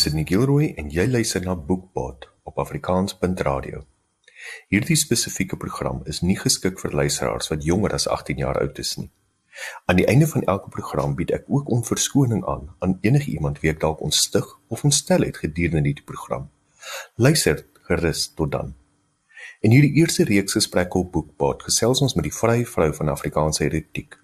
Is Sidney Gilroy en jy luister na Boekpot op Afrikaans.radio. Hierdie spesifieke program is nie geskik vir luisteraars wat jonger as 18 jaar oud is nie. Aan die einde van elke program bied ek ook om verskoning aan aan enige iemand wie ek dalk ontstig of ontstel het gedurende die program. Luister gerus tot dan. In hierdie eerste reeks gesprekke op Boekpot gesels ons met die vrye vrou van Afrikaanse erotiek.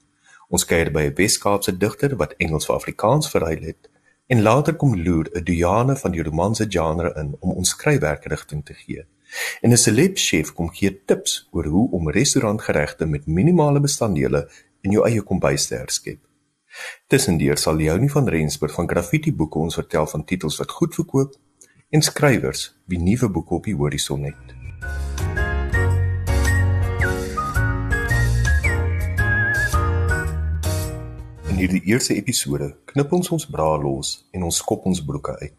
Ons kuier by 'n Wes-Kaapse digter wat Engels vir Afrikaans verruil het En later kom loer 'n Diane van die romanse genre in om ons skryfwerkrigting te gee. En 'n celeb chef kom gee tips oor hoe om restaurantgeregte met minimale bestanddele in jou eie kombuis te herskep. Tussendeur sal Leonie van Rensburg van Graffiti Boeke ons vertel van titels wat goed verkoop en skrywers wie nuwe boeke op die horison het. In hierdie eerste episode knip ons ons bra los en ons skop ons broeke uit.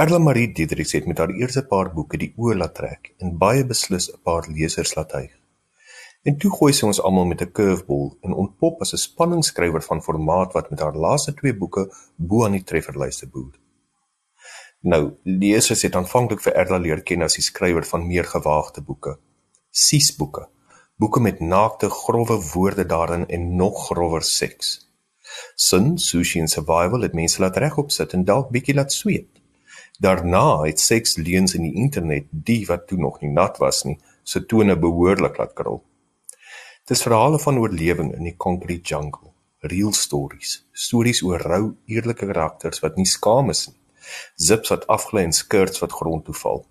Erla Marie Diedriks het met haar eerste paar boeke die oë laat trek en baie beslis 'n paar lesers laat hyg. En toe gooi sy ons almal met 'n curveball en ontpop as 'n spanningsskrywer van formaat wat met haar laaste twee boeke bo aan die trefferlyste boer. Nou, lesers het aanvanklik vir Erla leer ken as die skrywer van meer gewaagde boeke. Sies boeke. Boeke met naakte, grouwe woorde daarin en nog grower seks. Sin, Sushi en Survival het mense laat regop sit en dalk bietjie laat sweet. Daarna het seks leuns in die internet, die wat toe nog nie nat was nie, se tone behoorlik laat krul. Dis verhale van oorlewing in die concrete jungle, real stories, stories oor rou, eerlike karakters wat nie skaam is nie. Zips wat afgly en skirts wat grond toe val.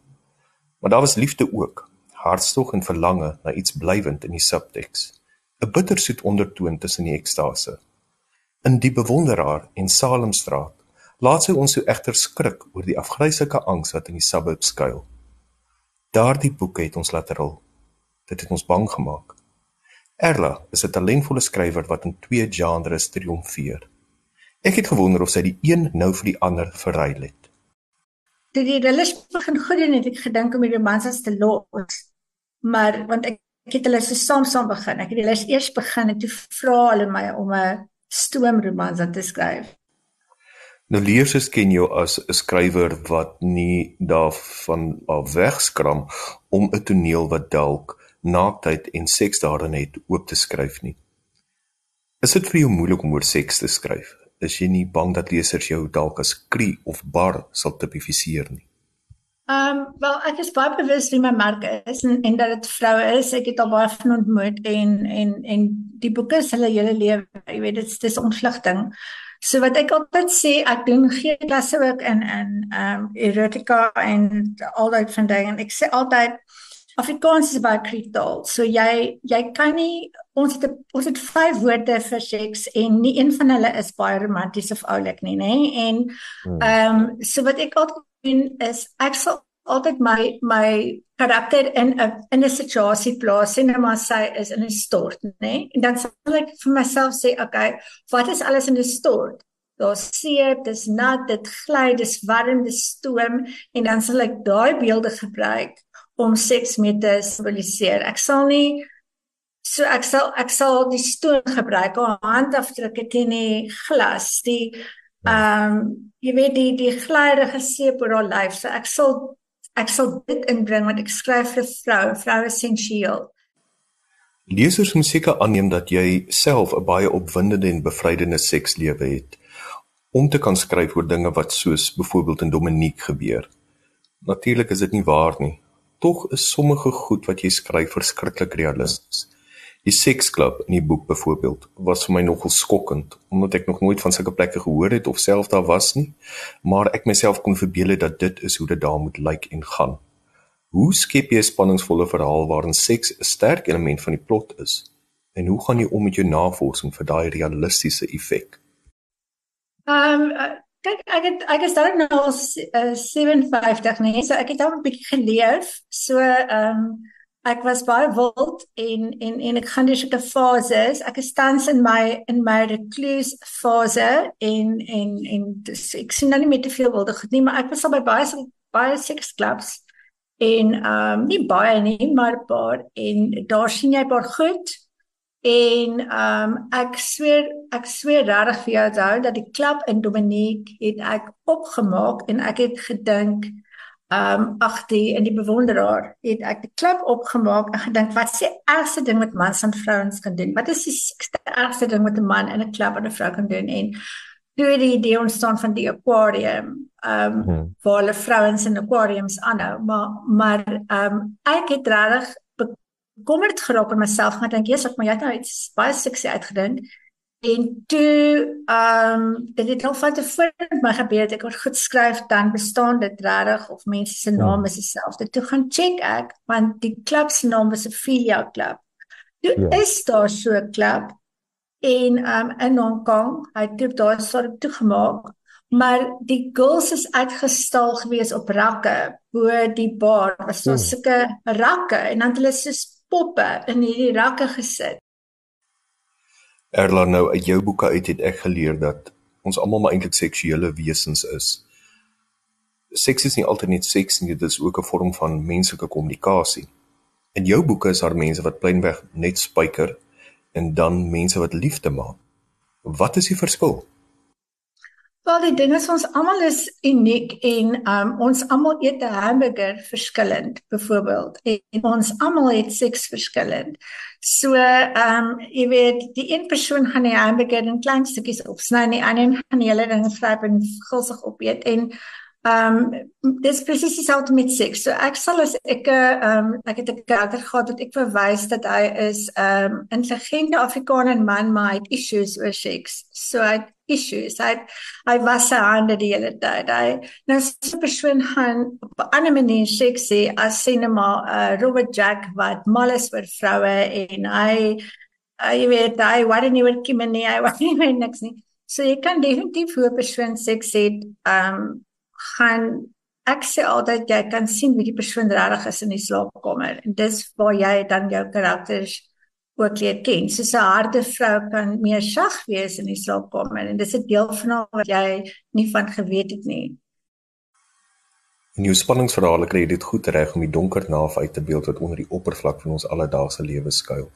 Maar daar was liefde ook, hartstog en verlange na iets blywend in die subtekst. 'n Bittersoet ondertoon tussen die ekstase. In Die Bewonderaar en Salemstraat laat sy ons so egter skrik oor die afgryslike angs wat in die suburbs skuil. Daardie boeke het ons laat rol. Dit het ons bang gemaak. Erla is 'n talentvolle skrywer wat in twee genres triomfeer. Ek het gewonder of sy die een nou vir die ander verruil het. Toe die rillers begin goed doen het ek gedink om die romanses te los. Maar want ek ek het hulle so saam saam begin. Ek het les eers begin en toe vra hulle my om 'n stoomromans aan te skryf. Nou leerders ken jou as 'n skrywer wat nie daarvan af wegskram om 'n toneel wat dalk naaktheid en seks daarin het oop te skryf nie. Is dit vir jou moeilik om oor seks te skryf? Is jy nie bang dat lesers jou dalk as krie of bar sal tipifiseer nie? Ehm um, wel ek is baie bewus wie my merk is en en dat dit vroue is. Ek het al baie van ontmoet en en en die boeke is hulle hele lewe. Jy weet dit is ontvlugting. So wat ek altyd sê, ek doen gee klasse ook in in ehm um, erotica en al daai van dinge en ek sê altyd Afrikaans is baie kritaal. So jy jy kan nie ons het ons het vyf woorde vir seks en nie een van hulle is baie romanties of oulik nie, nê? En hmm. ehm um, so wat ek altyd doen is ek sal altyd my my karakter in 'n in 'n situasie plaas en maar sy is in 'n stort, nê? Nee? En dan sal ek vir myself sê, okay, wat is alles in 'n stort? Daar's see, dis nat, dit gly, dis warm, dis stoom en dan sal ek daai beelde gebruik om seks mee te simboliseer. Ek sal nie so ek sal ek sal die stoom gebruik, haar handafdrukke teen die glas, die Ehm um, jy weet die die glydige seep oor haar lyf. So ek sal ek sal dit inbring want ek skryf vir vrou, vrou essensieel. Lesers moet seker aanneem dat jy self 'n baie opwindende en bevrydende sekslewe het om te kan skryf oor dinge wat soos byvoorbeeld in Dominiek gebeur. Natuurlik is dit nie waar nie. Tog is sommige goed wat jy skryf verskriklik realisties. Die seksklub in die boek byvoorbeeld was vir my nogal skokkend omdat ek nog nooit van sulke plekke gehoor het of self daar was nie, maar ek myself kon verbeel dat dit is hoe dit daar moet lyk en gaan. Hoe skep jy 'n spanningsvolle verhaal waarin seks 'n sterk element van die plot is? En hoe gaan jy om met jou navorsing vir daai realistiese effek? Ehm um, uh, kyk ek het ek is dan nou al uh, 57 nee, so ek het al 'n bietjie geleef. So ehm um, ek was baie wild en en en ek gaan deur sulke fases. Ek is tans in my in my recluse fase en en en dus, ek sien nou nie meer te veel wilde goed nie, maar ek was al by baie baie sex clubs en ehm um, nie baie nie, maar paar en daar sien jy paar goed. En ehm um, ek sweer ek sweer regtig vir jou daai dat die klub in Dominique het ek opgemaak en ek het gedink ehm um, ag die in die bewonderaar het ek die klub opgemaak en gedink wat is die ergste ding wat mans en vrouens kan doen? Wat is die ergste ding wat 'n man in 'n klub en 'n vrou kan doen? En toe die idee ontstaan van die aquarium ehm um, hmm. waar hulle vrouens in aquariums aanhou maar maar ehm um, ek het regtig bekommerd geraak oor myself gaan dink jy's ek maar jy het nou iets baie sukses uitgedink en toe ehm um, dit het al van tevore my gebeur het ek het goed skryf dan bestaan dit regtig of mense se name is dieselfde. Toe gaan check ek want die klub se naam is 'n filia klub toe ja. is daar so 'n klub en um in Hong Kong. Hy het daar sort toegemaak maar die girls is uitgestal gewees op rakke. Bo die bar was so hmm. sulke rakke en dan hulle so poppe in hierdie rakke gesit Erla nou uit jou boeke uit het ek geleer dat ons almal maar eintlik seksuele wesens is Seks is nie altyd net seks nie dit is ook 'n vorm van menslike kommunikasie In jou boeke is daar mense wat pleinweg net spyker en dan mense wat liefde maak. Wat is die verskil? Wel die ding is ons almal is uniek en um, ons almal eet 'n hamburger verskillend byvoorbeeld en ons almal het seks verskillend. So ehm um, jy weet die een persoon gaan die hamburger in klein stukkies opsny en die ander gaan die hele ding gryp en gulsig opeet en Ehm um, dis presies dieselfde met seks. So ek sal as ek 'n ehm um, ek het 'n karakter gehad wat ek verwys dat hy is 'n um, intelligente Afrikaner man maar hy het issues oor seks. So hy het issues. Hy het, hy was sy hande die hele tyd. Hy nou so 'n persoon gaan op 'n ander manier seks sê as sê net maar uh, Robert Jack wat mal is oor vroue en hy uh, jy weet hy wat nie wil kim nie, hy wat nie niks nie. So jy kan definitief hoe 'n persoon seks het ehm um, gaan ek sê altyd jy kan sien wie die persoon regtig is in die slaapkamer en dis waar jy dan jou karakters ook leer ken. So 'n harde vrou kan meer sag wees in die slaapkamer en dis 'n deel van haar wat jy nie van geweet het nie. In jou spanningsverhale kry jy dit goed reg om die donker naaf uit te beeld wat onder die oppervlak van ons alledaagse lewe skuil.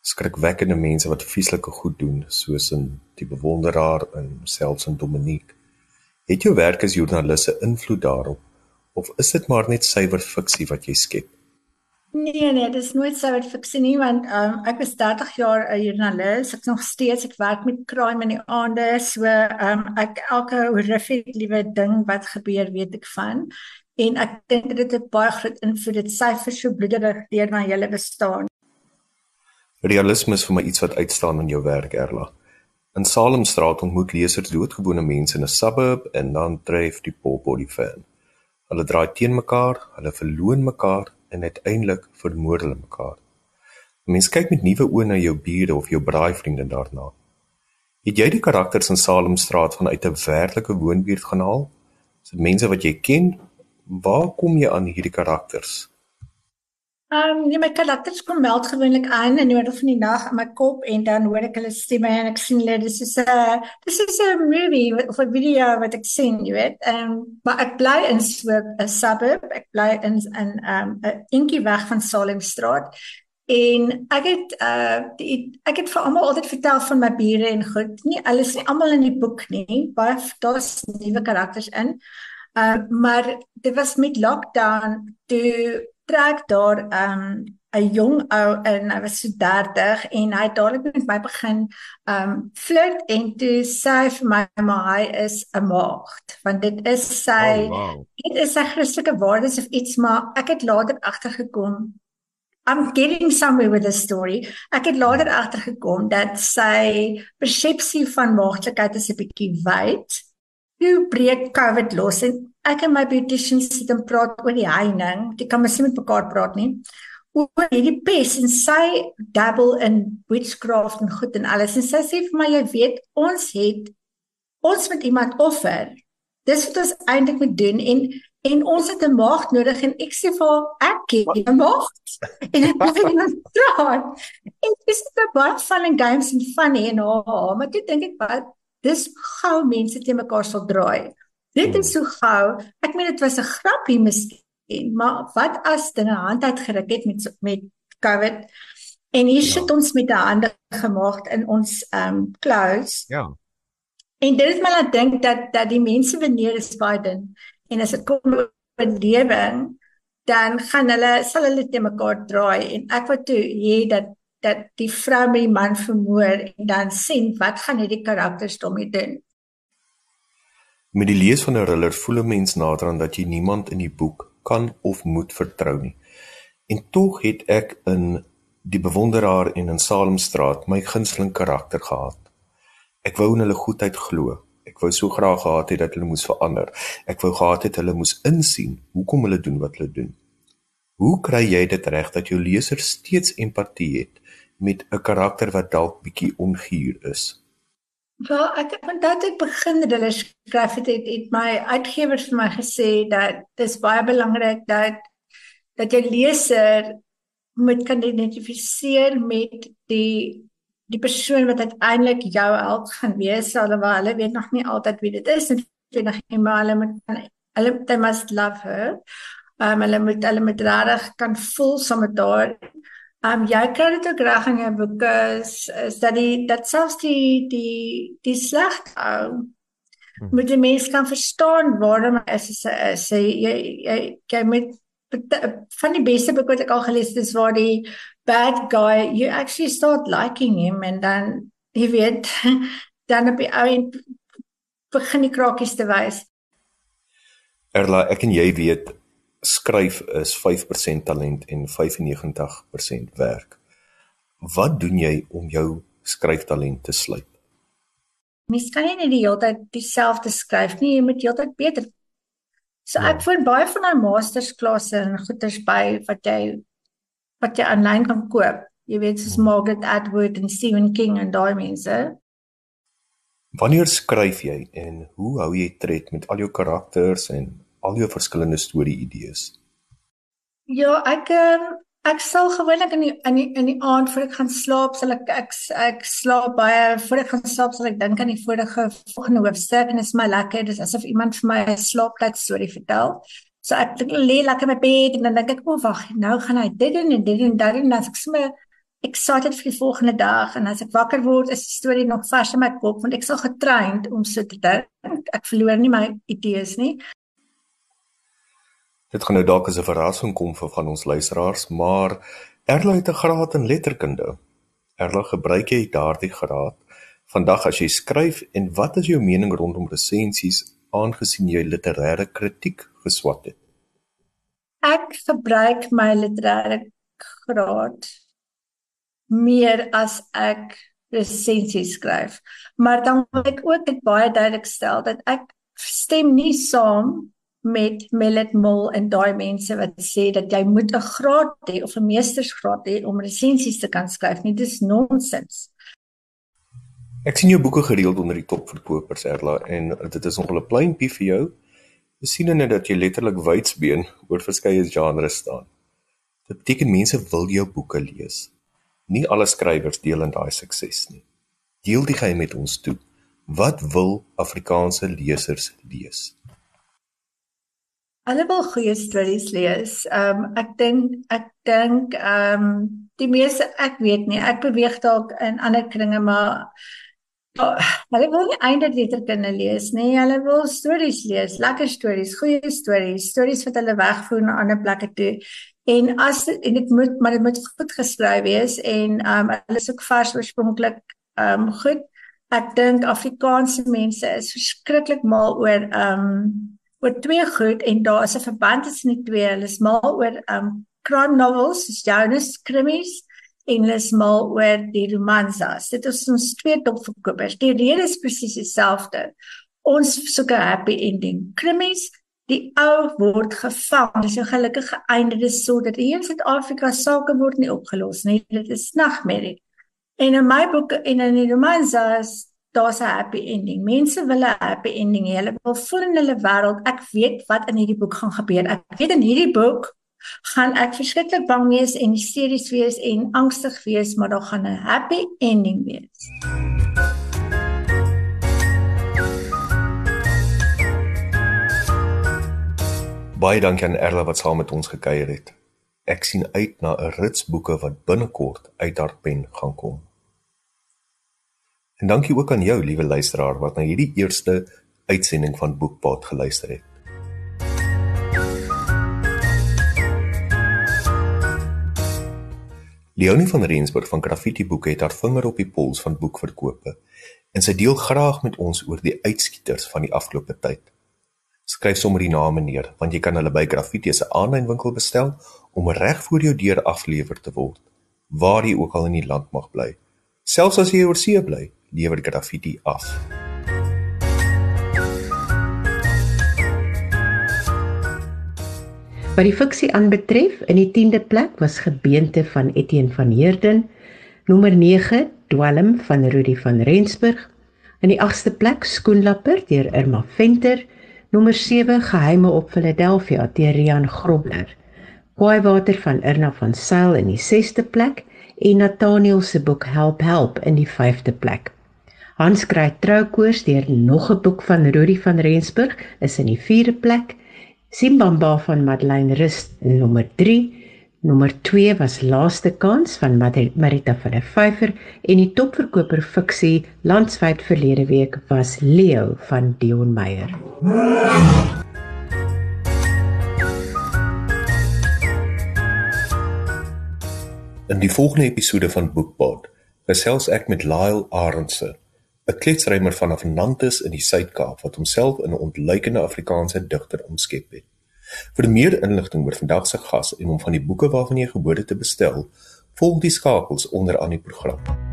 Skrikwekkende mense wat vieslike goed doen, soos in die bewonderaar en selfs in Dominique. Het jou werk as joernalis 'n invloed daarop of is dit maar net suiwer fiksie wat jy skep? Nee nee, dit is nooit suiwer fiksie nie want um, ek was 30 jaar 'n joernalis. Ek nog steeds ek werk met crime in die aande, so um, ek elke horrific liewe ding wat gebeur weet ek van en ek dink dit het baie groot invloed dit syfers so bloederig deur my hele bestaan. Realisme is vir my iets wat uitstaan in jou werk Erla. In Salemstraat ontmoet lesers doodgewone mense in 'n suburb en dan tref die popbody fan. Hulle draai teen mekaar, hulle verloon mekaar en uiteindelik vermoor hulle mekaar. Mense kyk met nuwe oë na jou bure of jou braaivriende daarna. Het jy die karakters in Salemstraat vanuit 'n werklike woonbuurt gaan haal? Is dit mense wat jy ken? Waar kom jy aan hierdie karakters? Ehm um, nee, my karakters kom meld gewoonlik aan in die middel van die nag in my kop en dan hoor ek hulle stemme en ek sien hulle dis is 'n dis is 'n movie of 'n video wat ek sien, jy weet. Ehm um, maar ek bly in so 'n suburb. Ek bly in in ehm um, 'n inkie weg van Salemstraat. En ek het uh die, ek het vir almal altyd vertel van my bure en goed. Nie alles nie almal in die boek nie. Baie daar's nuwe karakters in. Uh maar dit was met lockdown toe trek daar 'n um, 'n jong ou in, hy was so 30 en hy het dadelik met my begin um flirt en toe sê vir my maar hy is 'n maagd want dit is sy oh, wow. dit is sy Christelike waardes of iets maar ek het later agtergekom I'm getting somewhere with the story. Ek het later ja. agtergekom dat sy persepsie van maagdelikheid is 'n bietjie wyd. Hoe breek COVID los en ek en my beautician sit en praat oor die heining. Dit kan mens nie met mekaar praat nie. Oor hierdie pes en sy dabble in witchcraft en goed en alles. En sy sê vir my jy weet ons het ons met iemand offer. Dis wat ons eintlik moet doen en en ons het 'n maagd nodig en ek sê vir ek het 'n maagd. En ek wil net praat. En dis net baie fun and games en funny en oh, maar dit dink ek wat dis gou mense te mekaar sal draai. Dit is so gou. Ek meen dit was 'n grappie miskien, maar wat as dinge hand uitgeruk het met met COVID? En hier ja. sit ons met 'n hande gemaak in ons ehm um, clothes. Ja. En dit het my laat dink dat dat die mense wanneer is baie dun en as dit kom oor lewing dan gaan hulle sal hulle te mekaar draai en ek wou toe hê dat dat die vrou met die man vermoor en dan sien wat gaan hierdie karakters daarmee doen. Met die lees van 'n thriller voel 'n mens nader aan dat jy niemand in die boek kan of moet vertrou nie. En tog het ek in die bewonderaar en in Salemstraat my gunsteling karakter gehad. Ek wou in hulle goedheid glo. Ek wou so graag gehad het dat hulle moes verander. Ek wou gehad het hulle moes insien hoekom hulle doen wat hulle doen. Hoe kry jy dit reg dat jou leser steeds empatie het met 'n karakter wat dalk bietjie onguur is? Wel, ek want dat ek begin met hulle skryf het, het, het my uitgewers vir my gesê dat dis baie belangrik dat dat jy leser moet kan identifiseer met die die persoon wat uiteindelik jou held gaan wees, alhoewel hulle weet nog nie altyd wie dit is en jy nog nie maar hulle moet hulle they must love her. Um, hulle moet hulle moet regtig kan voel saam met haar Um jy kry dit ook reg in jou boeke is, is dat die dat selfs die die die slegte ou hmm. moet die mens kan verstaan waarom is sy sê jy jy jy met van die beste boeke wat ek al gelees het is waar die bad guy you actually start liking him and then jy weet dan op die ou begin die krakies te wys Erla ek en jy weet skryf is 5% talent en 95% werk. Wat doen jy om jou skryftalent te slyp? Mens kan nie die hele tyd dieselfde skryf nie, jy moet heeltyd beter. So ja. ek voel baie van my mastersklasse en goeters by wat jy wat jy aanlyn kan koop. Jy weet soos hmm. Margaret Atwood en Stephen King en daai mense. Wanneer skryf jy en hoe hou jy tred met al jou karakters en al jou verskillende storie idees? Ja, ek ehm, ek sal gewoonlik in die in die in die aand voor ek gaan slaap, sal ek ek ek slaap baie voor ek gaan slaap sal ek dink aan die vorige volgende hoofstuk en dit is my lekker, dis asof iemand vir my 'n slaapplek storie vertel. So ek lê lekker in my bed en dan dink ek, "O, oh, wag, nou gaan hy dit doen en dit doen dat en dan ek sommer excited vir die volgende dag en as ek wakker word is die storie nog vars in my kop want ek sal getraind om so te dink. Ek verloor nie my idees nie. Dit gaan nou dalk as 'n verrassing kom vir van ons luisteraars, maar Erla het 'n graad in letterkunde. Erla, gebruik jy daardie graad vandag as jy skryf en wat is jou mening rondom resensies aangesien jy literêre kritiek geswat het? Ek gebruik my literêre graad meer as ek resensies skryf. Maar dan wil ek ook dit baie duidelik stel dat ek stem nie saam met Mellet Mol en daai mense wat sê dat jy moet 'n graad hê of 'n meestersgraad hê om resensies te kan skryf nie. Dis nonsens. Ek sien jou boeke gereeld onder die topverkopers Erla en dit is nogal 'n pleintjie vir jou. Jy sien net dat jy letterlik wydsbeen oor verskeie genres staan. Dit beteken mense wil jou boeke lees. Nie alle skrywers deel in daai sukses nie. Deel die geheim met ons toe. Wat wil Afrikaanse lesers lees? Hulle wil goeie stories lees. Ehm um, ek dink ek dink ehm um, die meeste ek weet nie, ek beweeg dalk in ander kringe maar oh, hulle wil nie eintlik letterkunde lees nie. Hulle wil stories lees, lekker stories, goeie stories, stories wat hulle wegvoer na ander plekke toe. En as en dit moet maar dit moet goed geskryf wees en ehm um, hulle is ook vars oorspronklik ehm um, goed. Ek dink Afrikaanse mense is verskriklik mal oor ehm um, oor twee goed en daar is 'n verband tussen die twee. Hulle is mal oor um crime novels, Jonas Krimis en hulle is mal oor die romansas. Dit is ons twee topverkopers. Die rede is presies dieselfde. Ons soek 'n happy ending. Krimis Die ou word gevang. Dis 'n gelukkige einde. Is sodat hier in Suid-Afrika sake word nie opgelos nie. Dit is nagmerrie. En in my boeke en in die romansas daar's 'n happy ending. Mense wil 'n happy ending hê. Hulle wil voel in hulle wêreld. Ek weet wat in hierdie boek gaan gebeur. Ek weet in hierdie boek gaan ek verskriklik bang wees en hysteries wees en angstig wees, maar daar gaan 'n happy ending wees. Baie dankie aan Erla wat saam met ons gekuier het. Ek sien uit na 'n rits boeke wat binnekort uit haar pen gaan kom. En dankie ook aan jou, liewe luisteraar, wat na hierdie eerste uitsending van Boekpad geluister het. Leonie van Rensburg van Graffiti Boeke het haar vinger op die pols van boekverkope en sy deel graag met ons oor die uitskieters van die afgelope tyd. Skryf sommer die name neer want jy kan hulle by Graffiti se aanlyn winkel bestel om reg voor jou deur afgelewer te word waar jy ook al in die land mag bly. Selfs as jy oor see bly, lewer Graffiti af. Wat die fiksie aanbetref, in die 10de plek was Gebeente van Etienne van Heerden, nommer 9 Dwelm van Rudy van Rensburg, in die 8ste plek Skoenlapper deur Irma Venter, nommer 7 Geheime op Philadelphia deur Rian Grobler, Kwaaiwater van Irna van Sail in die 6ste plek en Nathaniel se boek Help Help in die 5de plek. Hans kry troukoers deur nog 'n boek van Rudy van Rensburg is in die 4de plek Simbamba van Madeleine Rust nommer 3. Nommer 2 was Laaste Kans van Marita van der Vyver en die topverkoper fiksie landwyd verlede week was Leo van Dion Meyer. In die volgende episode van Boekpad gesels ek met Lyle Arendse 'n kletsrymer vanaf Nantes in die Suid-Kaap wat homself in 'n ontluikende Afrikaanse digter omskep het. Vir meer inligting oor vandag se gas en om van die boeke waarvan jy het te bestel, volg die skakels onder aan die program.